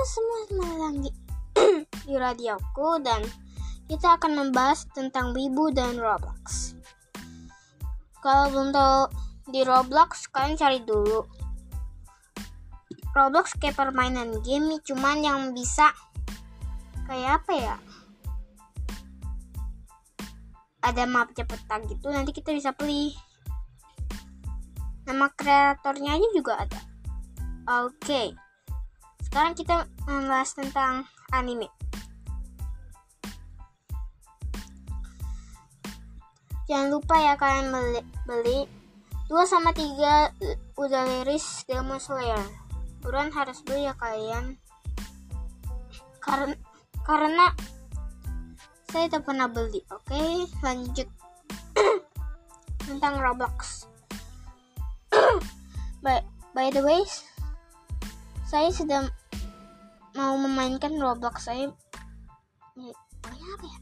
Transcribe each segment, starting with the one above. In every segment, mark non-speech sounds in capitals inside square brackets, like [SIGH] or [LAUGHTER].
Halo semua selamat [CLEARS THROAT] di, di radioku dan kita akan membahas tentang Wibu dan Roblox. Kalau belum di Roblox, kalian cari dulu. Roblox kayak permainan game, cuman yang bisa kayak apa ya? Ada map cepetan gitu, nanti kita bisa pilih. Nama kreatornya aja juga ada. Oke. Okay. Sekarang kita membahas tentang anime. Jangan lupa ya kalian beli, beli 2 sama 3 udah liris Demon Slayer. Buruan harus beli ya kalian. Karena karena saya tak pernah beli. Oke, okay, lanjut [CLEARS THROAT] tentang Roblox. [CLEARS THROAT] by, by the way, saya sedang mau memainkan Roblox saya ini apa ya?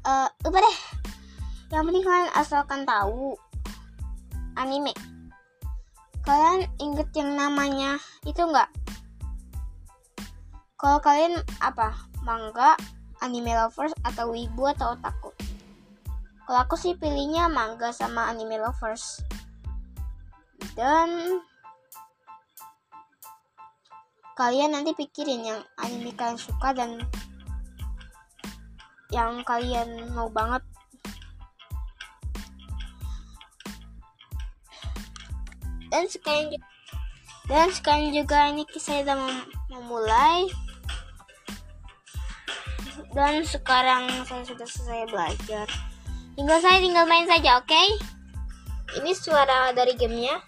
Uh, deh. Yang penting kalian asalkan tahu anime. Kalian inget yang namanya itu enggak? Kalau kalian apa? Manga, anime lovers atau wibu atau otaku? Kalau aku sih pilihnya manga sama anime lovers. Dan kalian nanti pikirin yang anime kalian suka dan yang kalian mau banget. Dan sekarang dan sekarang juga ini saya sudah mem memulai dan sekarang saya sudah selesai belajar. Tinggal saya tinggal main saja oke? Okay? ini suara dari gamenya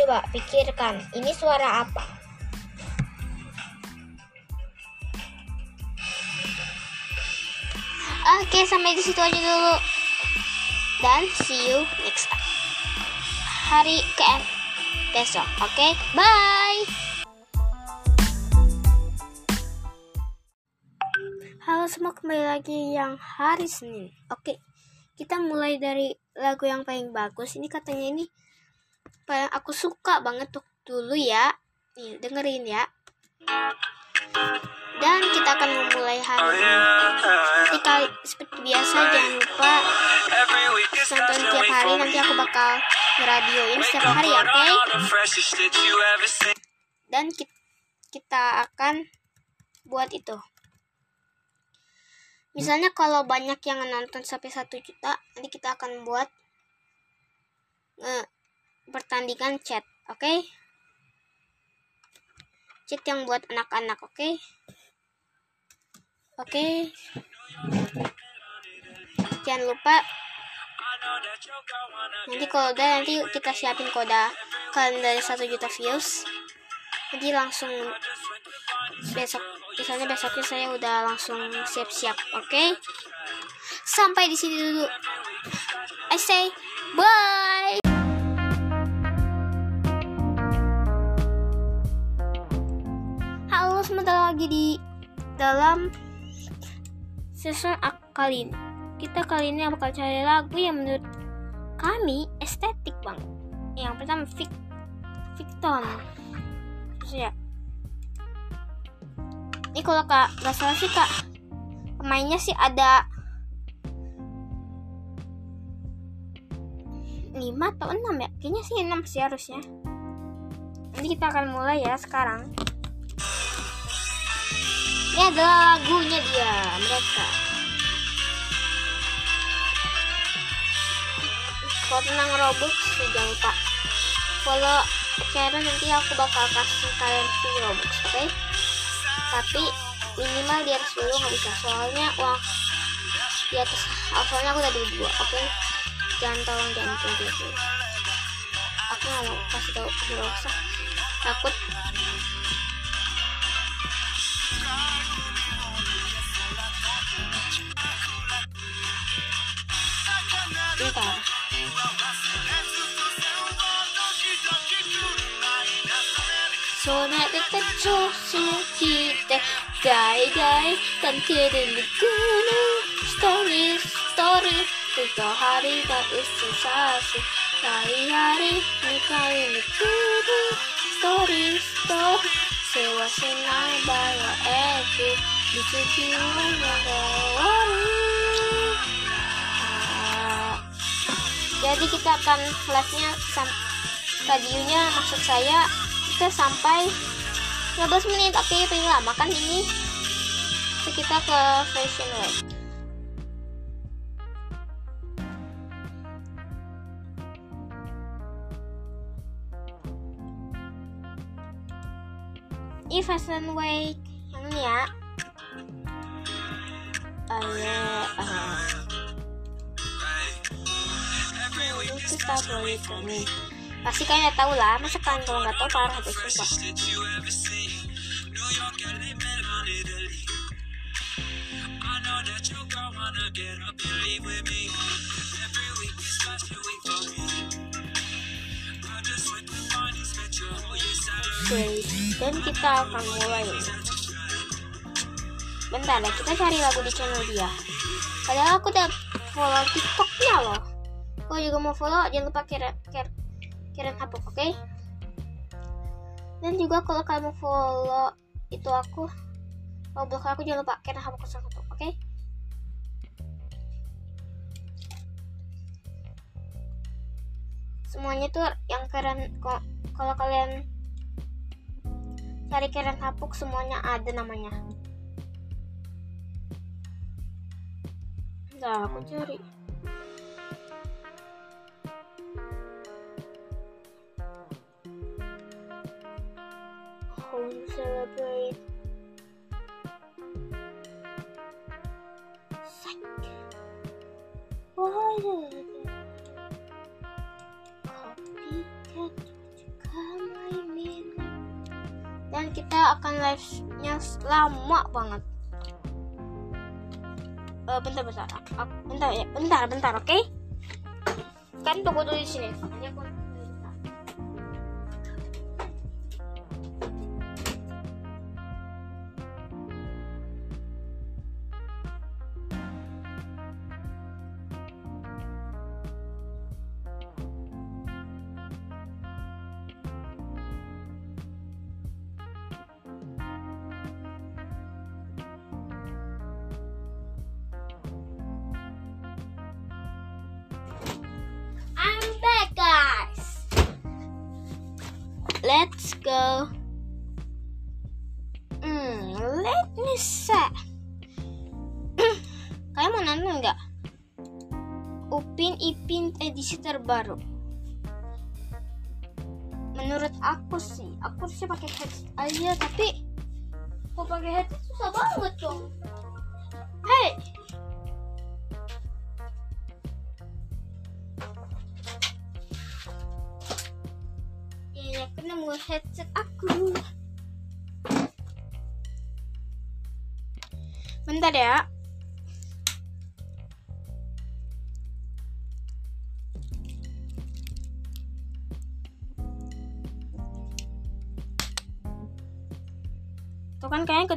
Coba pikirkan, ini suara apa? Oke, sampai di situ aja dulu. Dan see you next time. Hari ke besok. Oke, okay? bye. Halo semua, kembali lagi yang hari Senin. Oke, kita mulai dari lagu yang paling bagus. Ini katanya ini apa yang aku suka banget tuh dulu ya. Nih, dengerin ya. Dan kita akan memulai hari ini. Ketika seperti biasa jangan lupa nonton tiap hari nanti aku bakal ngeradioin setiap hari ya, oke? Okay? Dan kita akan buat itu. Misalnya kalau banyak yang nonton sampai satu juta, nanti kita akan buat pertandingan chat, oke? Okay? Chat yang buat anak-anak, oke? Okay? Oke. Okay. Jangan lupa nanti udah nanti kita siapin koda kalian dari satu juta views jadi langsung besok misalnya besoknya saya udah langsung siap-siap oke okay? sampai di sini dulu I say bye lagi di dalam season kali ini. Kita kali ini bakal cari lagu yang menurut kami estetik banget. Yang pertama Vic Victon. Terus ya. Ini kalau kak nggak salah sih kak pemainnya sih ada 5 atau 6 ya kayaknya sih 6 sih harusnya nanti kita akan mulai ya sekarang ini adalah lagunya dia mereka kalau tentang Robux jangan lupa follow channel nanti aku bakal kasih kalian free Robux oke okay? tapi minimal di atas dulu nggak bisa soalnya uang di atas soalnya aku udah dua oke okay? jangan tolong jangan dulu aku nggak mau kasih tahu Robux takut Jadi kita akan sam- radionya maksud saya kita sampai 15 menit oke paling lama kan ini. Kita ke fashion week ini fashion week ini ya. Ayo, uh, itu tabloid nih pasti kalian udah tahu lah masa kalian kalau nggak tahu parah deh sumpah. Dan kita akan mulai. Bentar ya kita cari lagu di channel dia. Padahal aku udah follow tiktoknya loh. Kalau juga mau follow jangan lupa kirim kirim, kirim hapuk oke? Dan juga kalau mau follow itu aku mau blog aku jangan lupa kirim ke satu oke? Semuanya tuh yang keren kok kalau kalian cari keren hapuk semuanya ada namanya. Nah, aku cari. Home celebrate. Psych. Why did? Copycat. Dan kita akan live-nya lama banget uh, bentar bentar bentar ya bentar bentar oke okay? kan tunggu dulu di sini Ini aku-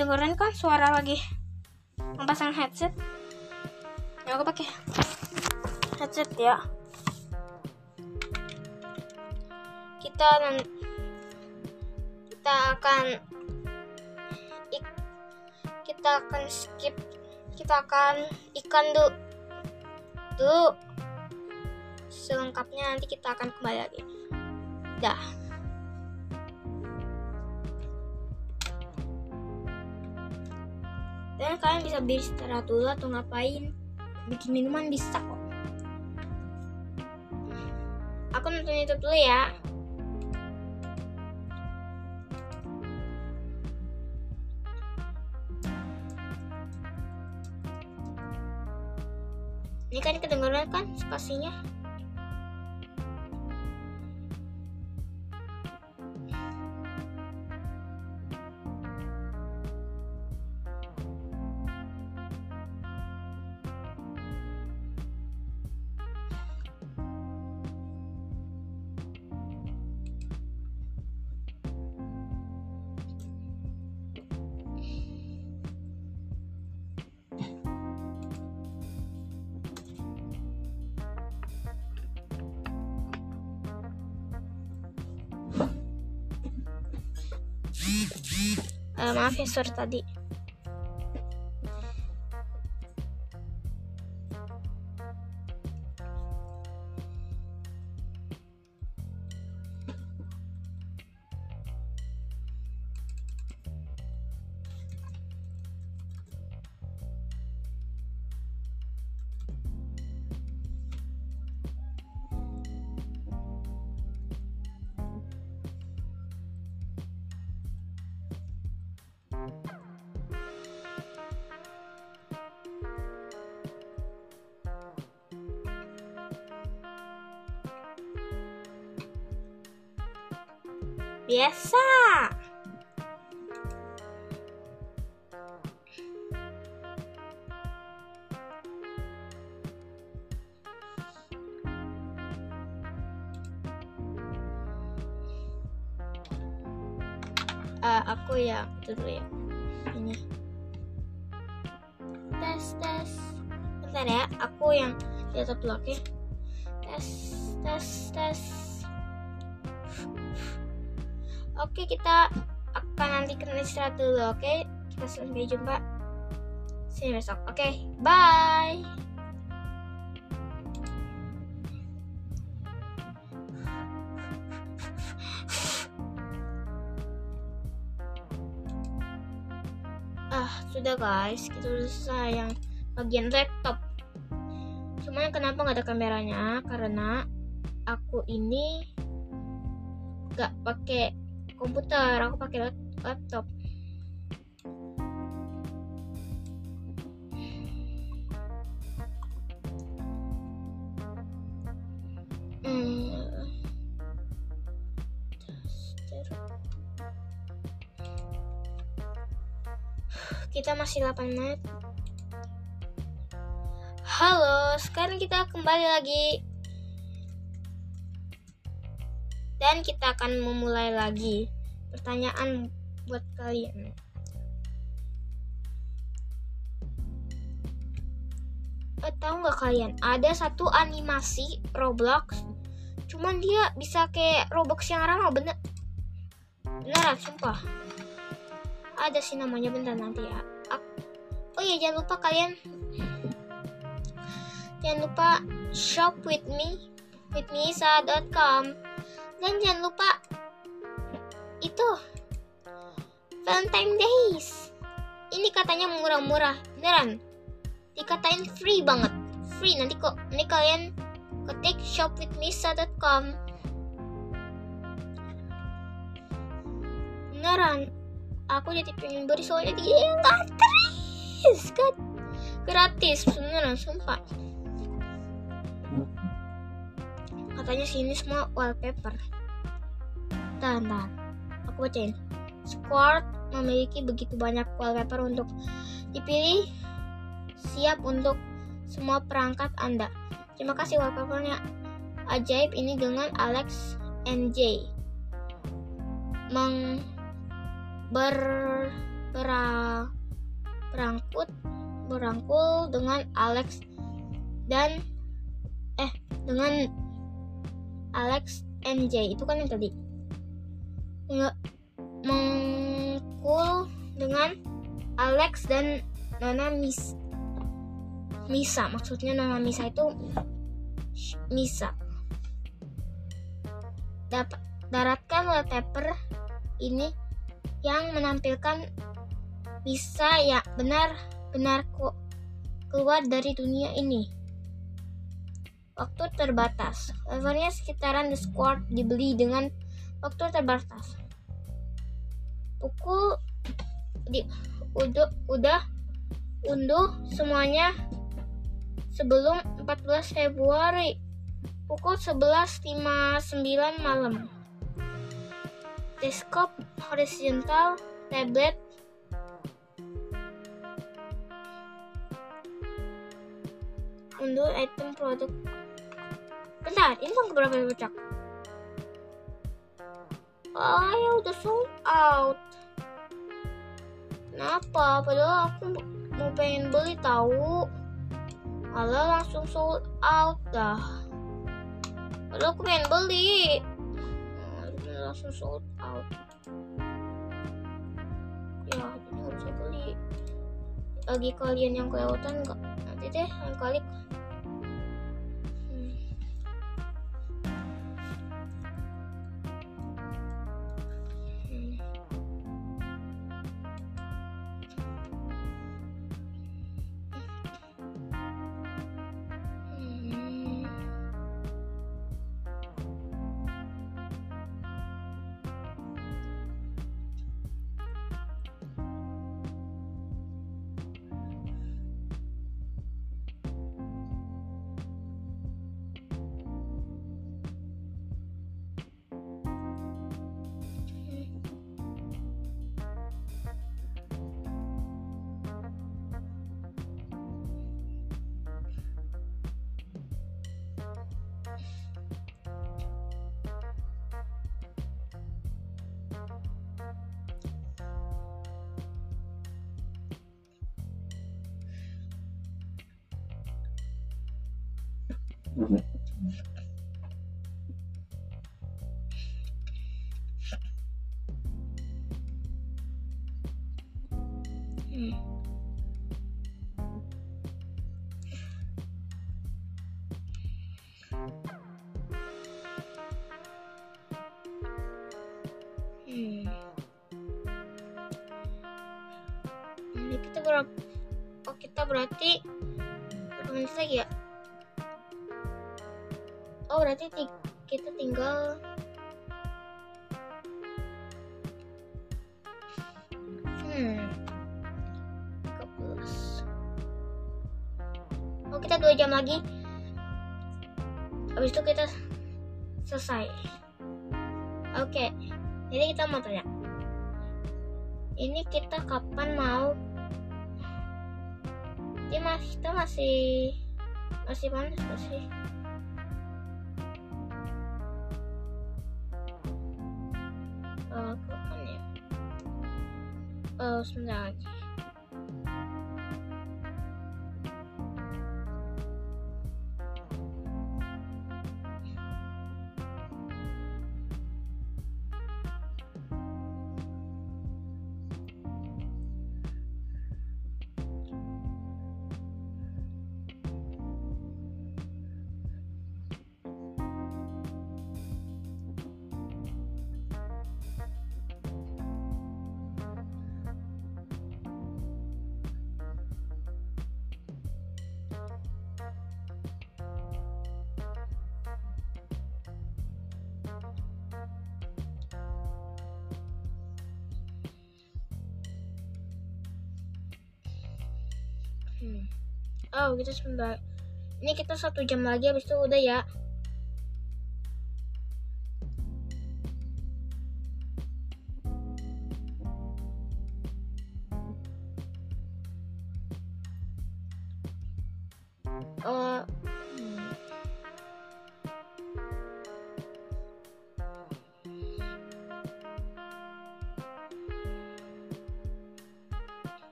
kedengeran kan suara lagi memasang headset. Ya aku pakai headset ya. Kita kita akan kita akan skip kita akan ikan dulu dulu selengkapnya nanti kita akan kembali lagi dah kalian bisa beristirahat dulu atau ngapain? Bikin minuman bisa kok. Aku nonton YouTube dulu ya. Ini kan kedengeran kan spasinya uh, maaf ya sorry dulu ya ini tes tes bentar ya aku yang oke okay? tes tes tes Oke, kita akan nanti kena istirahat dulu, oke? Kita sampai jumpa. You besok. Oke, bye. Guys, kita sudah selesai yang bagian laptop. Cuman kenapa nggak ada kameranya? Karena aku ini nggak pakai komputer aku pakai laptop kita masih 8 menit. Halo sekarang kita kembali lagi. Dan kita akan memulai lagi pertanyaan buat kalian. Eh, tahu nggak kalian? Ada satu animasi Roblox cuman dia bisa kayak Roblox yang ramah bener. Beneran sumpah ada sih namanya bentar nanti ya oh iya jangan lupa kalian jangan lupa shop with me with misa.com dan jangan lupa itu Valentine Days. Ini katanya murah-murah, beneran. Dikatain free banget. Free nanti kok nanti kalian ketik shopwithmisa.com. Beneran. Aku jadi pengen beli soalnya dia gratis kan gratis beneran sumpah. Katanya sini semua wallpaper. Tahan tahan aku bacain. Squad memiliki begitu banyak wallpaper untuk dipilih. Siap untuk semua perangkat Anda. Terima kasih wallpapernya. Ajaib ini dengan Alex NJ. Meng ber bera, berangkut berangkul dengan Alex dan eh dengan Alex NJ itu kan yang tadi. Nggak mengkul dengan Alex dan Nona Mis Misa. Maksudnya Nona Misa itu Misa. Dapat daratkan wallpaper ini yang menampilkan bisa ya benar-benar keluar dari dunia ini waktu terbatas. Levelnya sekitaran The Squad dibeli dengan waktu terbatas. Pukul di, udah, udah unduh semuanya sebelum 14 Februari pukul 11.59 malam. Desktop horizontal tablet unduh item produk Bentar, ini tanggal berapa ya bocak? Ah, ya udah sold out. Kenapa? Padahal aku mau pengen beli tahu. Malah langsung sold out dah. Padahal aku pengen beli. Langsung sold out. Ya bisa kali lagi kalian yang kelewatan nggak nanti deh lain kali kita berapa? Oh kita berarti berapa menit lagi ya? Oh berarti ti- kita tinggal Hmm. 13 Oh kita dua jam lagi. Habis itu kita selesai. Oke Jadi kita mau tanya. Ini kita kapan mau? Ini mas, kita masih Masih panas gak sih? Eh, kapan ya? Oh, sebentar Kita sebentar. Ini kita satu jam lagi, habis itu udah ya.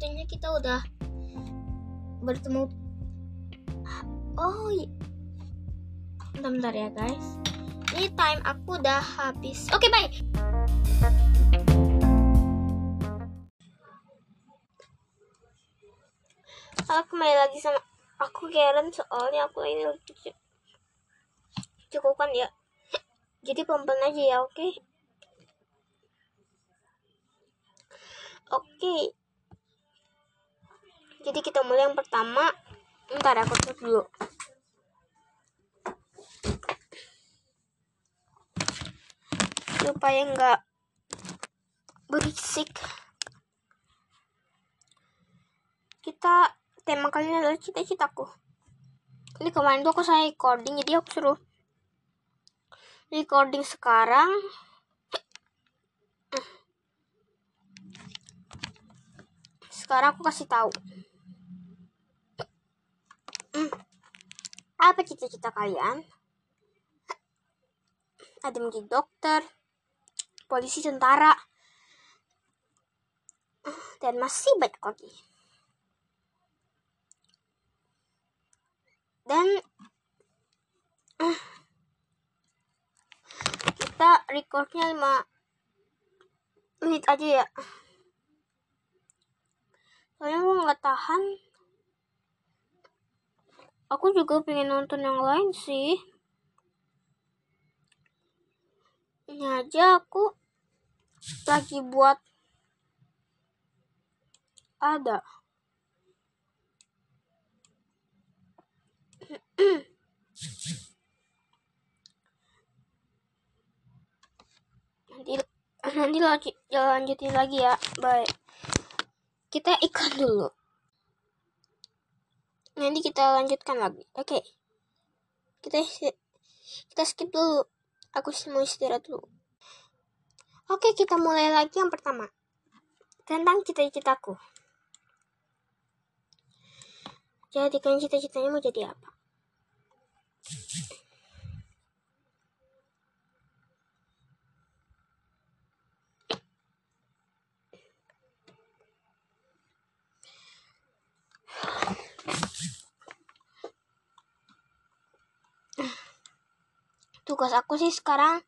Waktunya kita udah bertemu. Oh, i- bentar-bentar ya guys. Ini time aku udah habis. Oke, bye. Halo, kembali lagi sama aku Karen. Soalnya aku ini cukupkan ya. Jadi pelan aja ya, oke? Oke. Jadi kita mulai yang pertama ntar aku tutup dulu. Supaya nggak berisik. Kita tema kali ini adalah cita-citaku. Ini kemarin tuh aku saya recording jadi aku suruh recording sekarang. Sekarang aku kasih tahu apa cita-cita kalian? Ada menjadi dokter polisi tentara. Dan masih banyak lagi. Dan kita recordnya 5 menit aja ya. Soalnya aku nggak tahan aku juga pengen nonton yang lain sih. Ini aja aku lagi buat ada. Nanti nanti lanjut lanjutin lagi ya. Bye kita iklan dulu nanti kita lanjutkan lagi. Oke. Okay. kita kita skip dulu. Aku mau istirahat dulu. Oke okay, kita mulai lagi yang pertama. Tentang cita-citaku. Jadi kan cita-citanya mau jadi apa tugas aku sih sekarang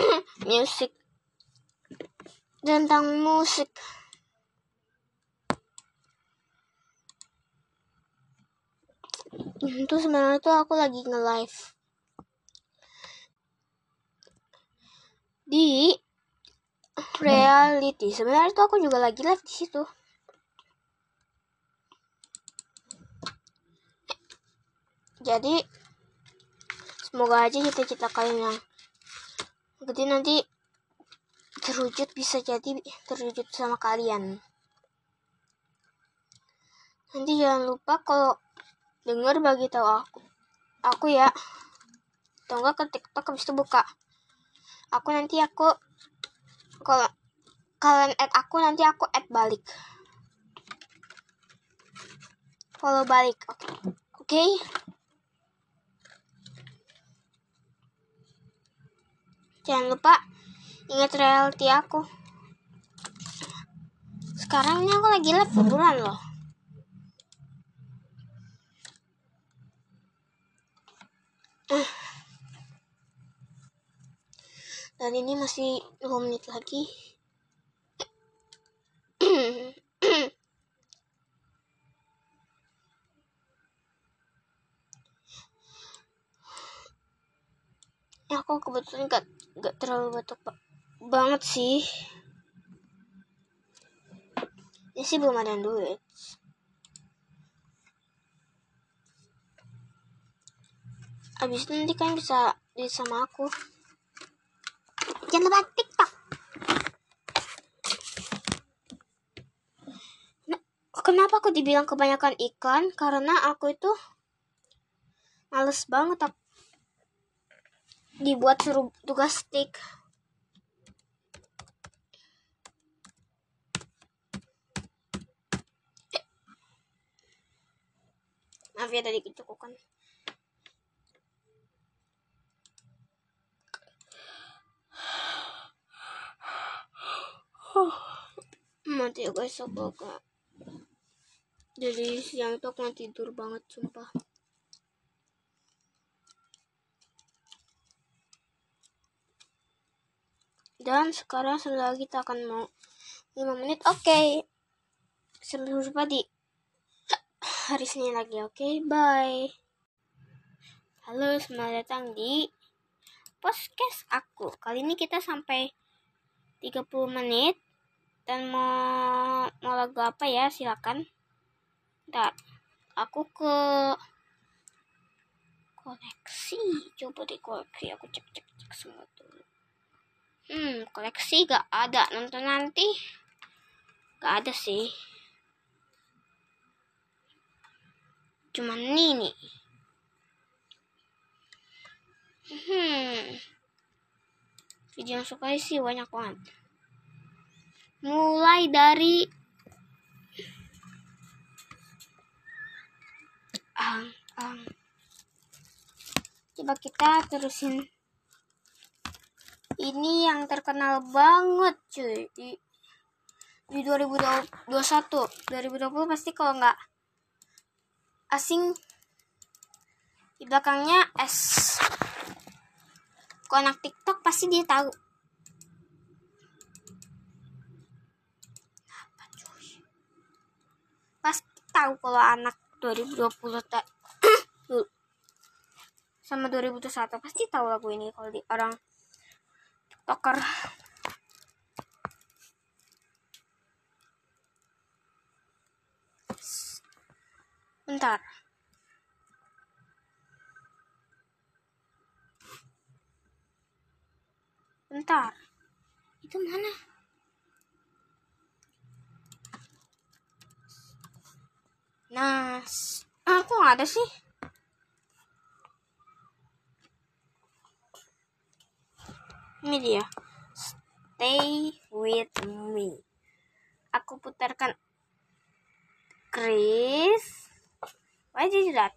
[CLEARS THROAT] musik tentang musik. [CLEARS THROAT] Itu sebenarnya tuh aku lagi nge-live. Di reality. Sebenarnya tuh aku juga lagi live di situ. Jadi semoga aja cita-cita kalian yang gede nanti terwujud bisa jadi terwujud sama kalian nanti jangan lupa kalau dengar bagi tahu aku aku ya atau enggak ke tiktok habis itu buka aku nanti aku kalau kalian add aku nanti aku add balik follow balik oke okay. okay? Jangan lupa ingat reality aku. Sekarang ini aku lagi live bulan loh. Dan ini masih 2 menit lagi. [COUGHS] Ya aku kebetulan gak, gak terlalu batuk banget sih ini sih belum ada duit Abis itu nanti kan bisa di sama aku. Jangan lupa TikTok. Nah, kenapa aku dibilang kebanyakan iklan? Karena aku itu males banget aku dibuat suruh tugas stick. Maaf ya tadi kecukupan. mati ya guys aku jadi siang itu aku tidur banget sumpah dan sekarang setelah kita akan mau 5 menit. Oke. Okay. sampai jumpa di hari Senin lagi. Oke okay? bye. Halo selamat datang di podcast aku. Kali ini kita sampai 30 menit. Dan mau mau lagu apa ya? Silakan. Ntar aku ke koleksi coba deh koleksi aku cek cek cek semua hmm koleksi gak ada. Nonton nanti gak ada sih. Cuman ini hmm. Video yang suka sih banyak banget. Mulai dari ang ang. Coba kita terusin ini yang terkenal banget cuy. Di di 2021 2020 pasti kalau nggak asing di belakangnya S. Kalau anak TikTok pasti dia tahu. Pasti tahu kalau anak 2020 tak [CLEARS THROAT] sama 2021 pasti tahu lagu ini kalau di orang TikToker bentar. Bentar. Itu mana? Nah, aku nggak ada sih. Ini dia. Stay with me. Aku putarkan Chris. Why did you that?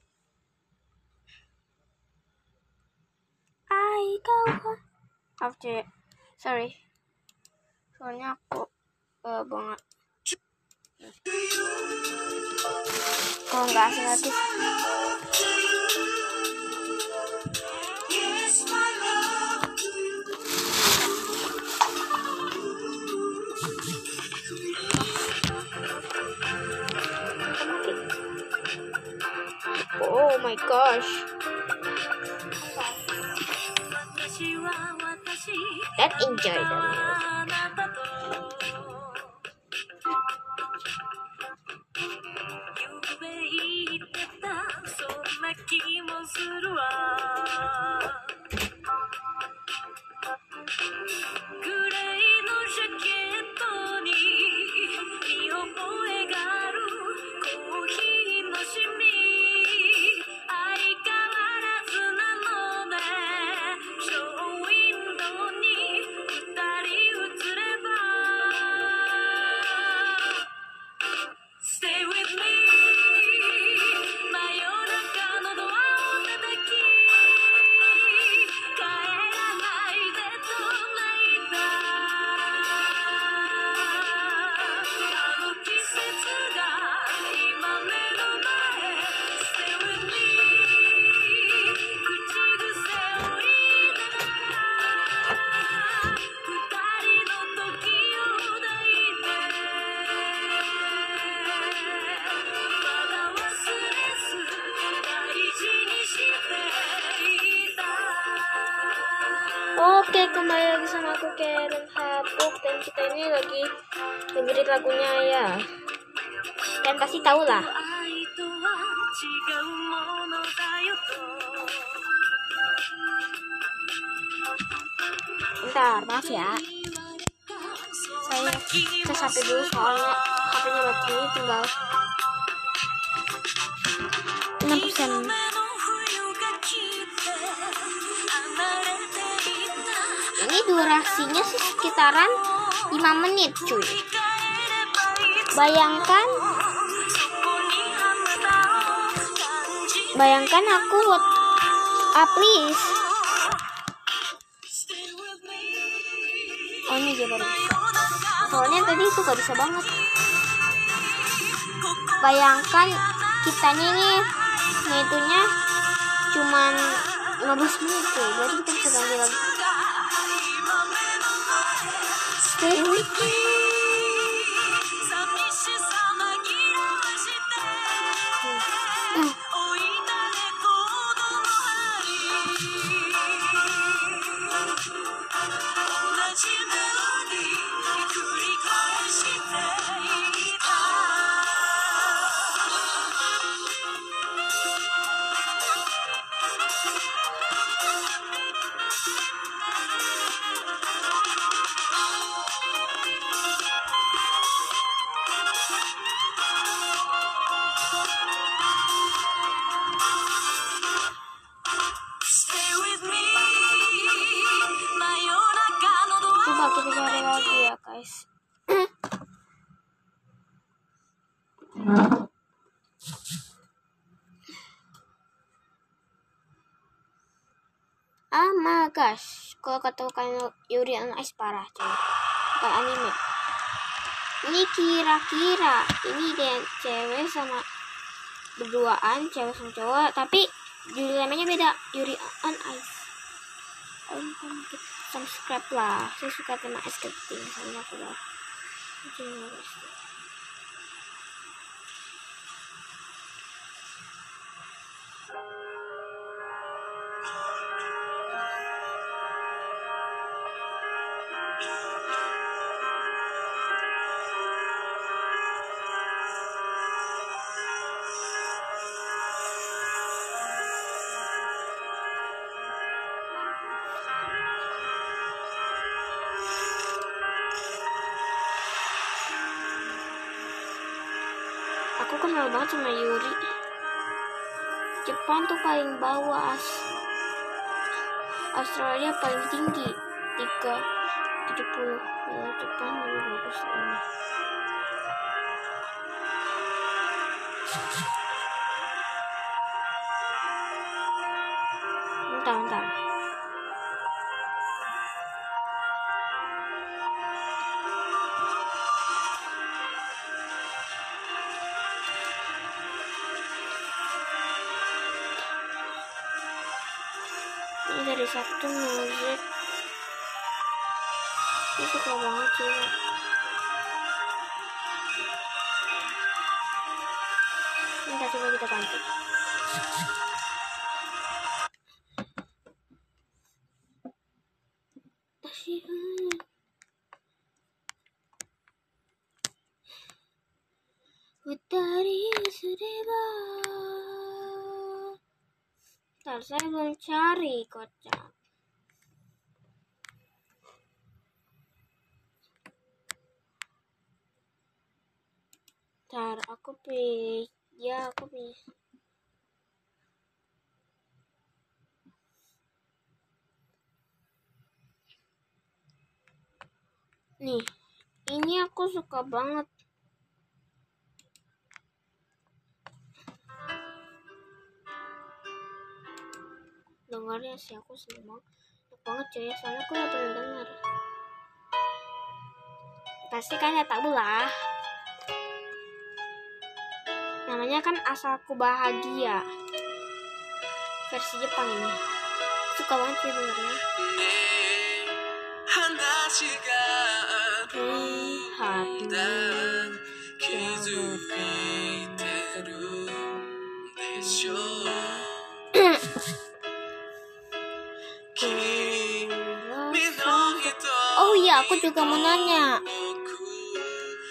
I go after. Sorry. Soalnya aku uh, banget kalau nggak asing lagi Oh my gosh. Let's enjoy the. sebentar maaf ya. Saya cek HP dulu soalnya HPnya mati tinggal 6 persen. Ini durasinya sih sekitaran 5 menit cuy. Bayangkan bayangkan aku what ah please. Dia baru. Soalnya tadi itu gak bisa banget. Bayangkan kitanya ini ngitunya cuman 15 menit tuh. Berarti kita bisa ganti lagi. Stay with me. Ice parah cuy. Bukan anime. Ini kira-kira ini dia cewek sama berduaan, cewek sama cowok, tapi judul namanya beda, Yuri on Ice. Om, subscribe lah. Saya suka tema ice skating, soalnya aku udah. Banget sama Yuri. Jepang tuh paling bawah as. Australia paling tinggi 3 70 ya, Jepang lebih bagus ini Nih Ini aku suka banget. Dengarnya sih aku seneng banget. Enak banget cuy soalnya aku udah pernah denger pasti ya tahu lah. Namanya kan asalku bahagia. Versi Jepang ini. Suka banget sih dengarnya Oh iya, aku juga mau nanya.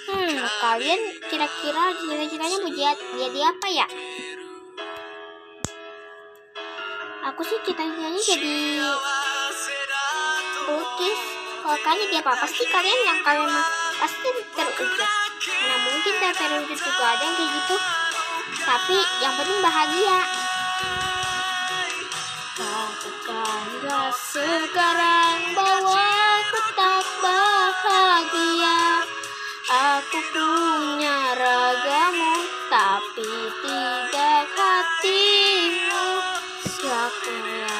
Hmm, kalian kira-kira cita-citanya mau jadi apa ya? Aku sih cita-citanya jadi lukis. Kalau kalian jadi apa? Pasti kalian yang kalian pasti terwujud. Mana mungkin tak juga ada yang kayak gitu. Tapi yang penting bahagia. Katakanlah sekarang bahwa aku tak bahagia Aku punya ragamu tapi tidak hatimu Siapnya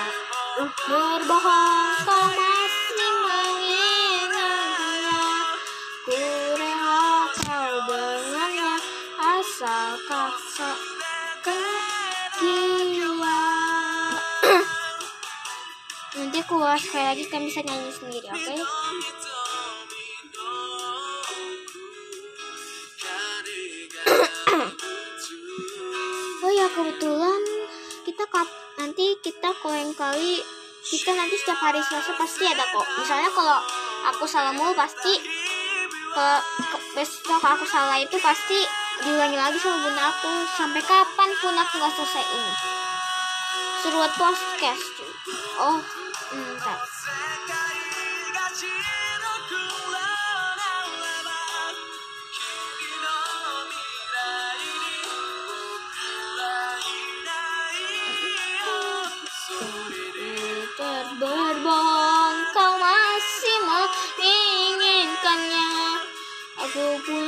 berbohong Aku ulas sekali lagi kalian bisa nyanyi sendiri, oke? Oh ya kebetulan kita kap nanti kita yang kali kita nanti setiap hari Selasa pasti ada kok. Misalnya kalau aku salah mulu pasti ke, ke besok aku salah itu pasti diulangi lagi sama bunda aku sampai kapan pun aku nggak selesai ini. Suruh buat podcast. Oh, minta kau masih menginginkannya. Aku pun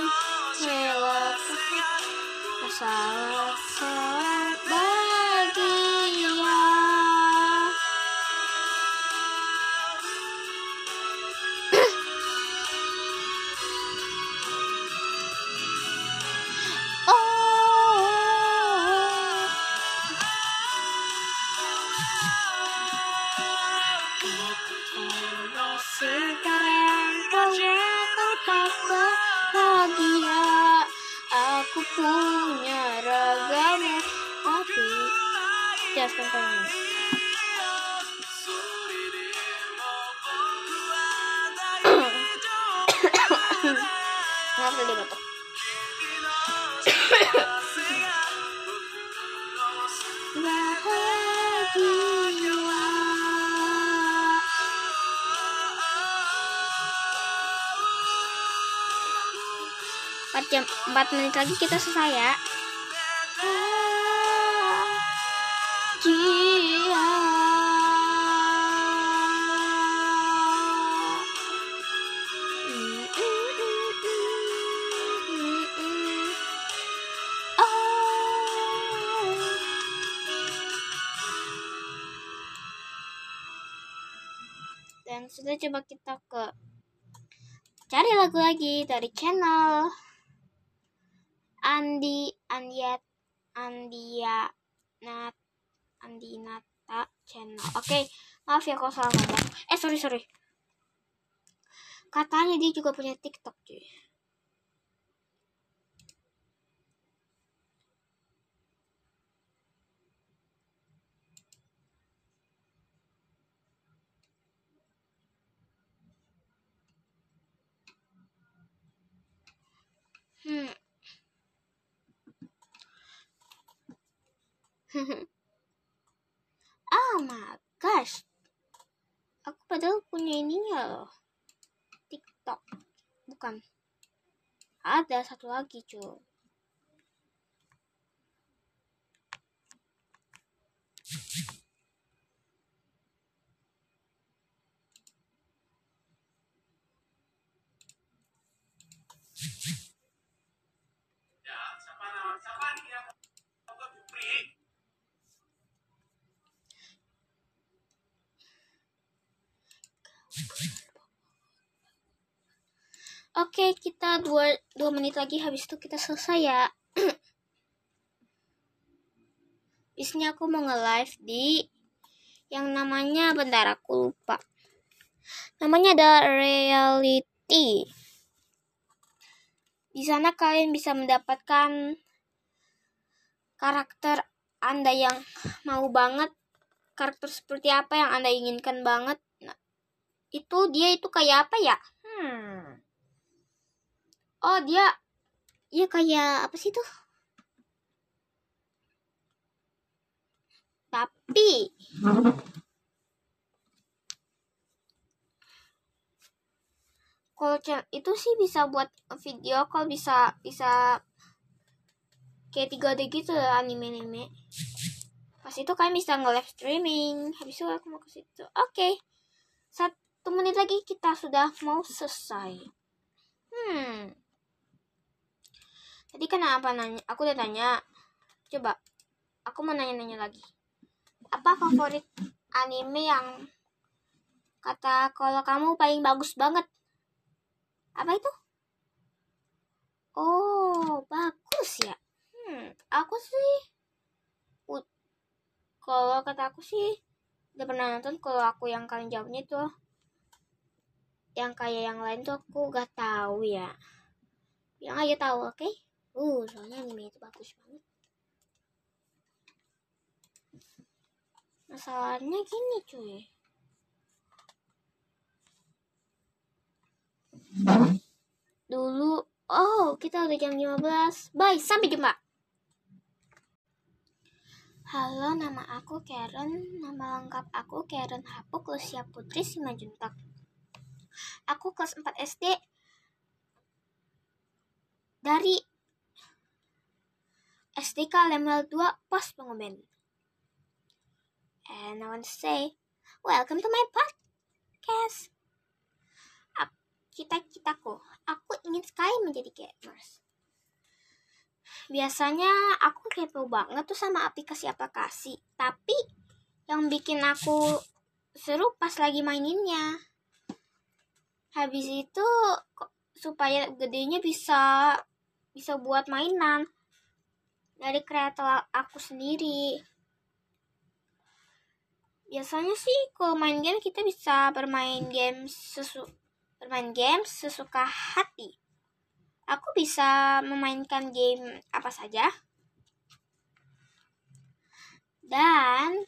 rela. Masalah Jelaskan kalian Maaf tadi batuk Bahagia empat jam empat menit lagi kita selesai ya sudah coba kita ke cari lagu lagi dari channel Andi Andiat Andia Nat Andi Nata channel. Oke, maaf ya kalau salah ngomong. Eh sorry sorry. Katanya dia juga punya TikTok cuy. Hmm. oh my gosh. Aku padahal punya ininya loh. TikTok. Bukan. Ada satu lagi cuy. Dua, dua menit lagi habis itu kita selesai ya. [CLEARS THROAT] Bisnya aku mau nge-live di yang namanya bentar aku lupa. Namanya ada reality. Di sana kalian bisa mendapatkan karakter Anda yang mau banget, karakter seperti apa yang Anda inginkan banget. Nah, itu dia itu kayak apa ya? Hmm. Oh, dia ya kayak apa sih tuh? Tapi kalau itu sih bisa buat video call bisa bisa kayak 3D gitu anime-anime. Pas itu kalian bisa nge-live streaming. Habis itu aku mau ke situ. Oke. Satu menit lagi kita sudah mau selesai. Hmm. Tadi kenapa nanya? Aku udah tanya. Coba. Aku mau nanya-nanya lagi. Apa favorit anime yang kata kalau kamu paling bagus banget? Apa itu? Oh, bagus ya. Hmm, aku sih kalau kata aku sih udah pernah nonton kalau aku yang kalian jawabnya itu yang kayak yang lain tuh aku gak tahu ya. Yang aja tahu, oke? Uh, soalnya anime itu bagus banget. Masalahnya gini cuy. Dulu, oh kita udah jam 15. Bye, sampai jumpa. Halo, nama aku Karen. Nama lengkap aku Karen Hapuk Lucia Putri Simanjuntak. Aku kelas 4 SD dari SDK Level 2 Pos Pengoben. And I want to say, welcome to my podcast. Cita-citaku, aku ingin sekali menjadi gamers. biasanya aku kepo banget tuh sama aplikasi-aplikasi tapi yang bikin aku seru pas lagi maininnya habis itu supaya gedenya bisa bisa buat mainan dari kreator aku sendiri. Biasanya sih kalau main game kita bisa bermain game sesu bermain game sesuka hati. Aku bisa memainkan game apa saja. Dan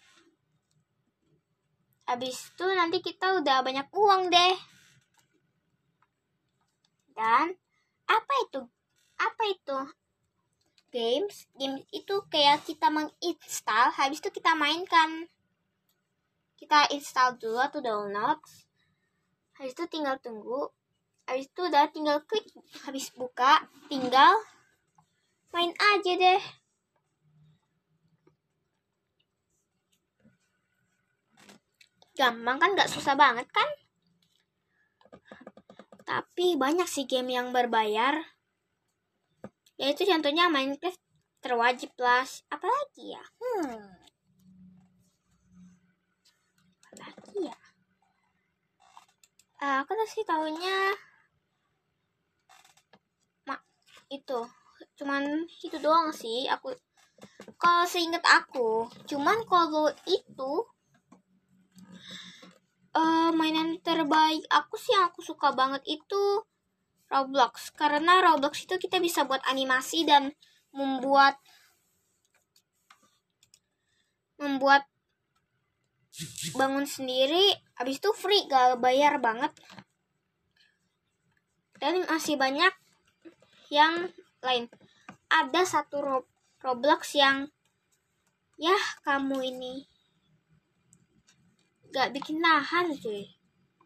habis itu nanti kita udah banyak uang deh. Dan apa itu? Apa itu games games itu kayak kita menginstal habis itu kita mainkan. Kita install dulu atau download. Habis itu tinggal tunggu. Habis itu udah tinggal klik habis buka tinggal main aja deh. Gampang kan? Nggak susah banget kan? Tapi banyak sih game yang berbayar yaitu contohnya Minecraft terwajib plus apalagi ya? Hmm. Apalagi ya? Ah, aku sih tahunya mak itu. Cuman itu doang sih. Aku kalau seingat aku cuman kalau itu eh mainan terbaik aku sih yang aku suka banget itu Roblox. Karena Roblox itu kita bisa buat animasi dan membuat membuat bangun sendiri. Habis itu free gak bayar banget. Dan masih banyak yang lain. Ada satu Ro- Roblox yang ya kamu ini gak bikin tahan cuy.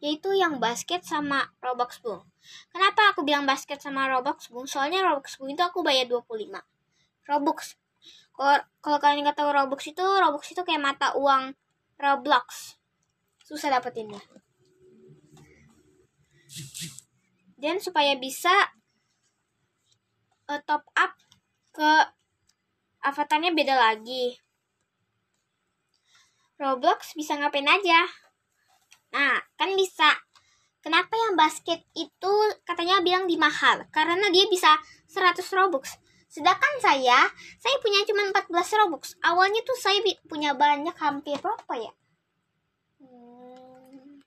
Yaitu yang basket sama Roblox Boom kenapa aku bilang basket sama Roblox Boom soalnya Roblox Boom itu aku bayar 25 Robux kalau kalian nggak tahu Robux itu Robux itu kayak mata uang Roblox. Susah dapetinnya. Dan supaya bisa eh, top up ke avatarnya beda lagi. Roblox bisa ngapain aja? Nah kan bisa kenapa yang basket itu katanya bilang di mahal karena dia bisa 100 Robux. Sedangkan saya saya punya cuma 14 Robux. Awalnya tuh saya punya banyak hampir berapa ya? Hmm,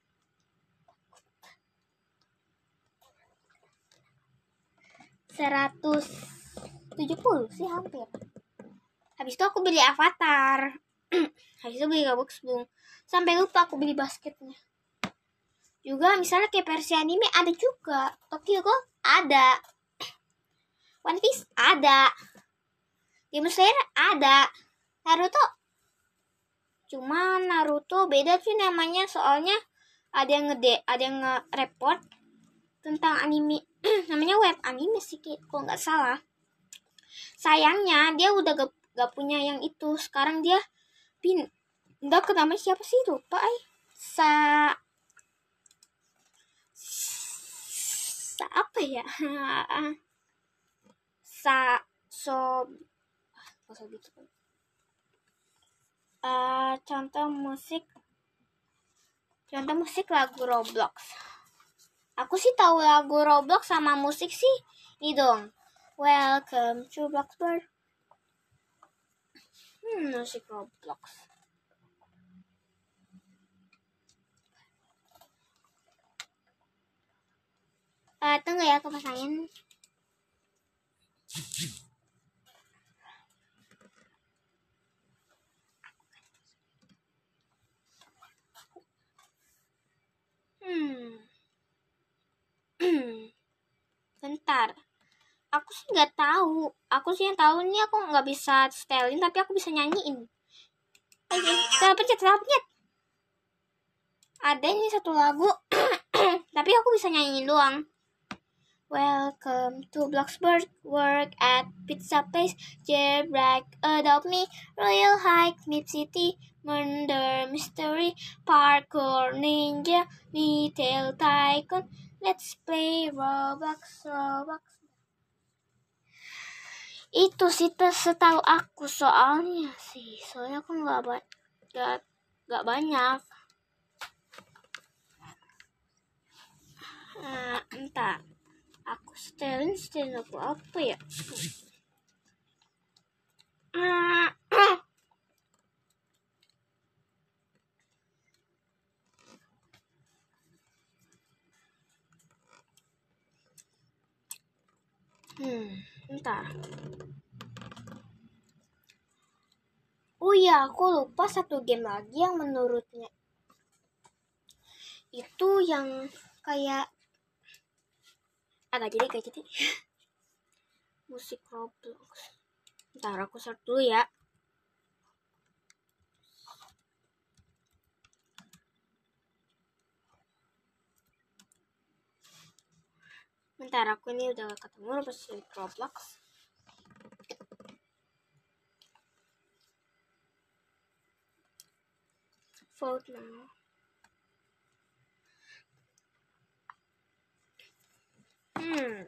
170 sih hampir. Habis itu aku beli avatar. [CLEARS THROAT] Habis itu beli Robux Boom sampai lupa aku beli basketnya juga misalnya kayak versi anime ada juga. Tokyo Ghoul ada. One Piece ada. Demon Slayer ada. Naruto. Cuma Naruto beda sih namanya. Soalnya ada yang ngede ada yang nge-report tentang anime. [CLEARS THROAT] Namanya web anime sih kalau nggak salah. Sayangnya dia udah gak, gak punya yang itu. Sekarang dia pin pindah ke namanya siapa sih? Lupa ay sa sa apa ya? [LAUGHS] Sa so usah gitu Eh, contoh musik contoh musik lagu Roblox. Aku sih tahu lagu Roblox sama musik sih ini dong. Welcome to Bloxburg. Hmm musik Roblox Eh, tunggu ya aku pasangin Hmm. [CLEARS THROAT] Bentar. Aku sih nggak tahu. Aku sih yang tahu nih aku nggak bisa setelin tapi aku bisa nyanyiin. Ayo, salah pencet, salah pencet. Ada ini satu lagu, [CLEARS THROAT] tapi aku bisa nyanyiin doang. Welcome to Bloxburg, work at Pizza Place, Jailbreak, Adopt Me, Royal High, Mid City, Murder, Mystery, Parkour, Ninja, Retail Tycoon, Let's play Roblox, Roblox. itu sih setahu aku soalnya sih. Soalnya aku nggak ba- nggak banyak. Nah, entah aku setelin setelin aku apa ya? Hmm entar Oh iya, aku lupa satu game lagi yang menurutnya. Itu yang kayak agak jadi kayak jadi [LAUGHS] musik Roblox. Ntar aku search dulu ya. Bentar aku ini udah ketemu musik Roblox. Vote now. Hmm.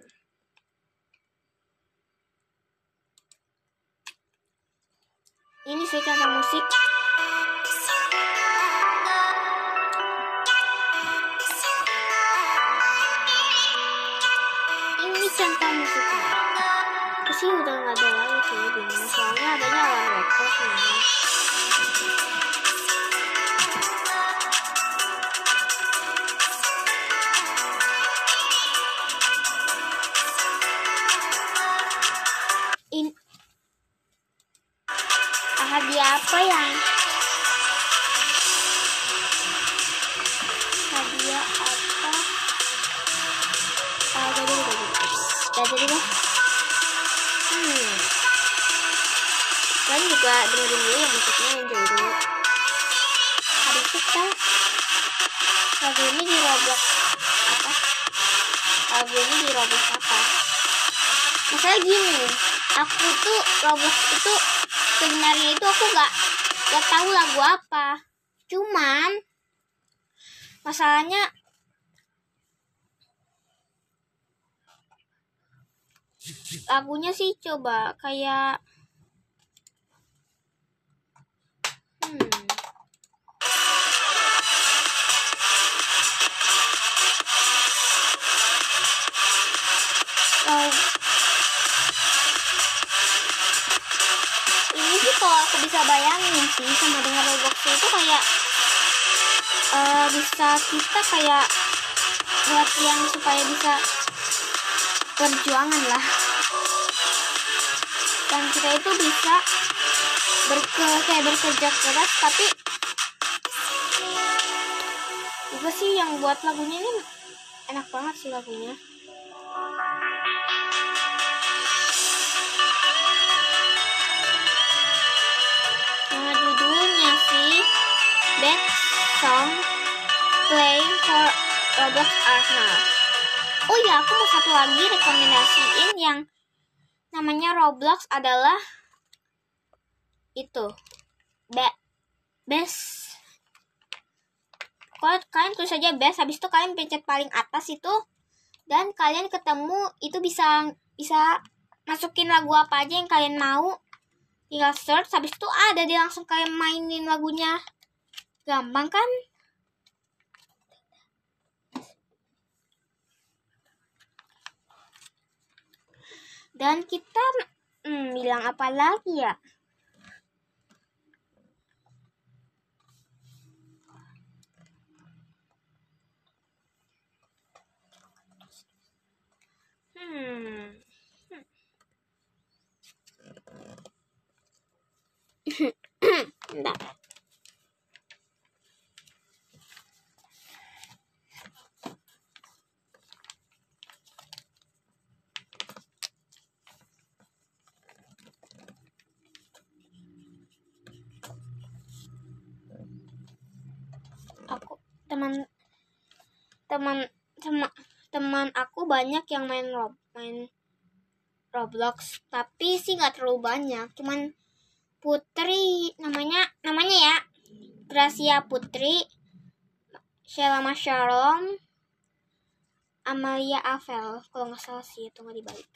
Ini sih kata musik. Ini contoh musiknya. Aku sih udah nggak ada lagi sih gini. Soalnya adanya alarm record nih. Lagu ini di Roblox apa? Lagu ini di Roblox apa? Masalah gini, aku tuh Roblox itu sebenarnya itu aku gak gak tahu lagu apa. Cuman masalahnya lagunya sih coba kayak kita kayak buat yang supaya bisa perjuangan lah. Dan kita itu bisa berke kayak bekerja keras tapi juga sih yang buat lagunya ini enak banget sih lagunya. Nama judulnya sih Best Song Playing for Roblox Arsenal. Oh ya, aku mau satu lagi rekomendasiin yang namanya Roblox adalah itu. Be best. Kalau kalian tulis saja best habis itu kalian pencet paling atas itu dan kalian ketemu itu bisa bisa masukin lagu apa aja yang kalian mau. Tinggal search habis itu ada dia langsung kalian mainin lagunya. Gampang kan dan kita hmm, bilang apa lagi ya hmm [COUGHS] Bentar. teman teman teman teman aku banyak yang main rob main Roblox. Tapi sih nggak terlalu banyak. Cuman Putri namanya namanya ya Gracia Putri Sheila Shalom Amalia Avel. Kalau nggak salah sih itu nggak dibalik.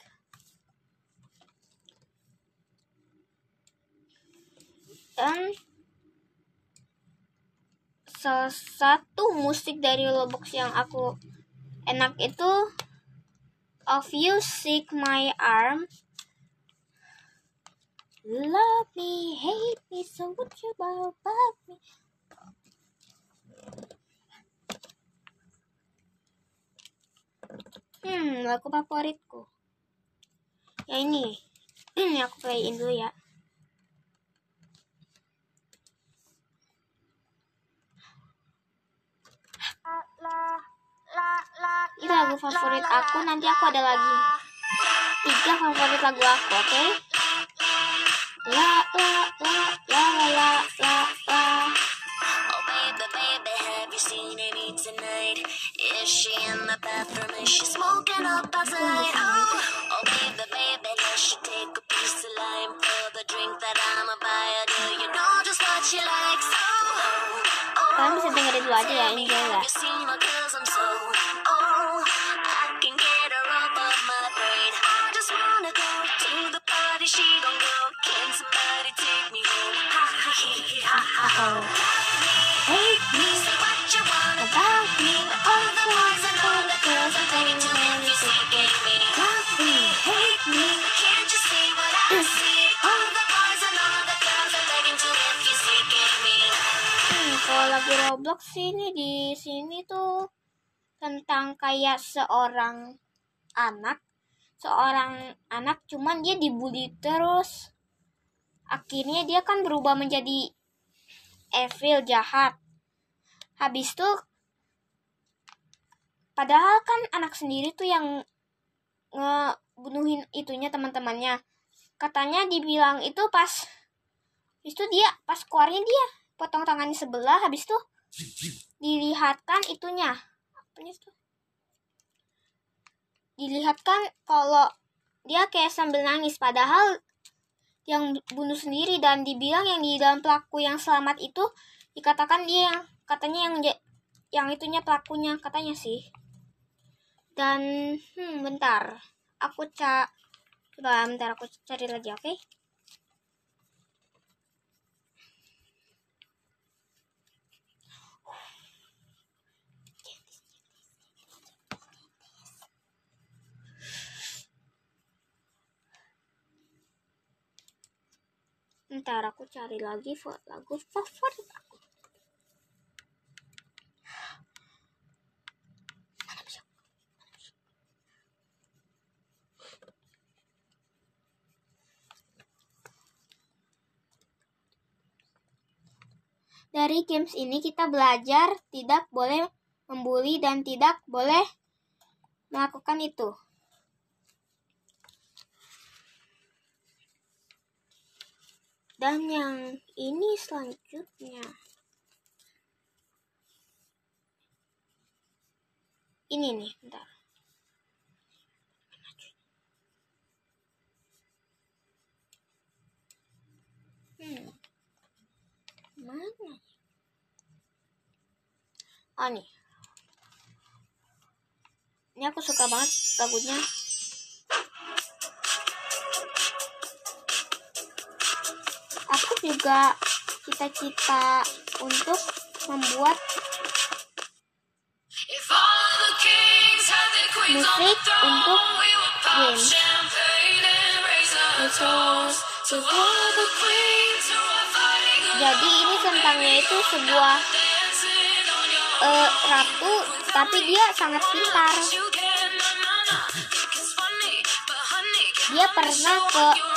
Dan salah satu musik dari Roblox yang aku enak itu of you seek my arm. Love me hate me so what you about me? Hmm lagu favoritku. Ya ini [CLEARS THROAT] ini aku playin dulu ya Ini lagu favorit aku, nanti aku ada lagi. Tiga favorit lagu aku, oke? Okay? La la la la la la la la. Oh baby, baby, have you seen Amy tonight? Is she in the bathroom? Is she smoking up outside? Oh, oh baby, baby, does she take a piece of lime for the drink that I'ma buy? Do you know just what she likes? Oh kalian bisa dengerin dulu aja ya ini juga Oh. Hey lagu Roblox sini di sini tuh tentang kayak seorang anak, seorang anak cuman dia dibully terus. Akhirnya dia kan berubah menjadi evil jahat. Habis itu padahal kan anak sendiri tuh yang ngebunuhin itunya teman-temannya. Katanya dibilang itu pas itu dia pas keluarnya dia potong tangannya sebelah habis itu dilihatkan itunya. Apanya itu dilihatkan kalau dia kayak sambil nangis padahal yang bunuh sendiri dan dibilang yang di dalam pelaku yang selamat itu dikatakan dia yang katanya yang yang itunya pelakunya katanya sih. Dan hmm bentar. Aku ca coba bentar aku cari lagi oke Ntar aku cari lagi lagu favorit aku. Dari games ini kita belajar tidak boleh membuli dan tidak boleh melakukan itu. Dan yang ini selanjutnya. Ini nih, bentar. Hmm. Mana? Oh nih. Ini aku suka banget lagunya. juga cita-cita untuk membuat musik untuk game. jadi ini tentangnya itu sebuah uh, ratu tapi dia sangat pintar. dia pernah ke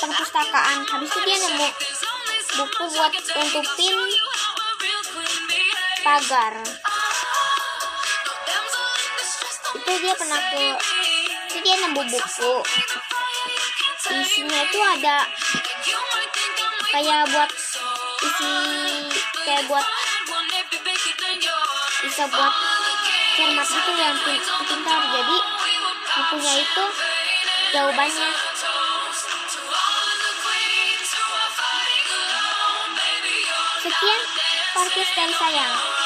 perpustakaan. Habis itu dia nemu buku buat queen behaves. pagar. Itu dia pernah ke itu dia nemu buku. Isinya itu ada kayak buat isi kayak buat bisa buat cermat itu yang pin- pintar. Jadi bukunya itu jawabannya. Pakistan sayang.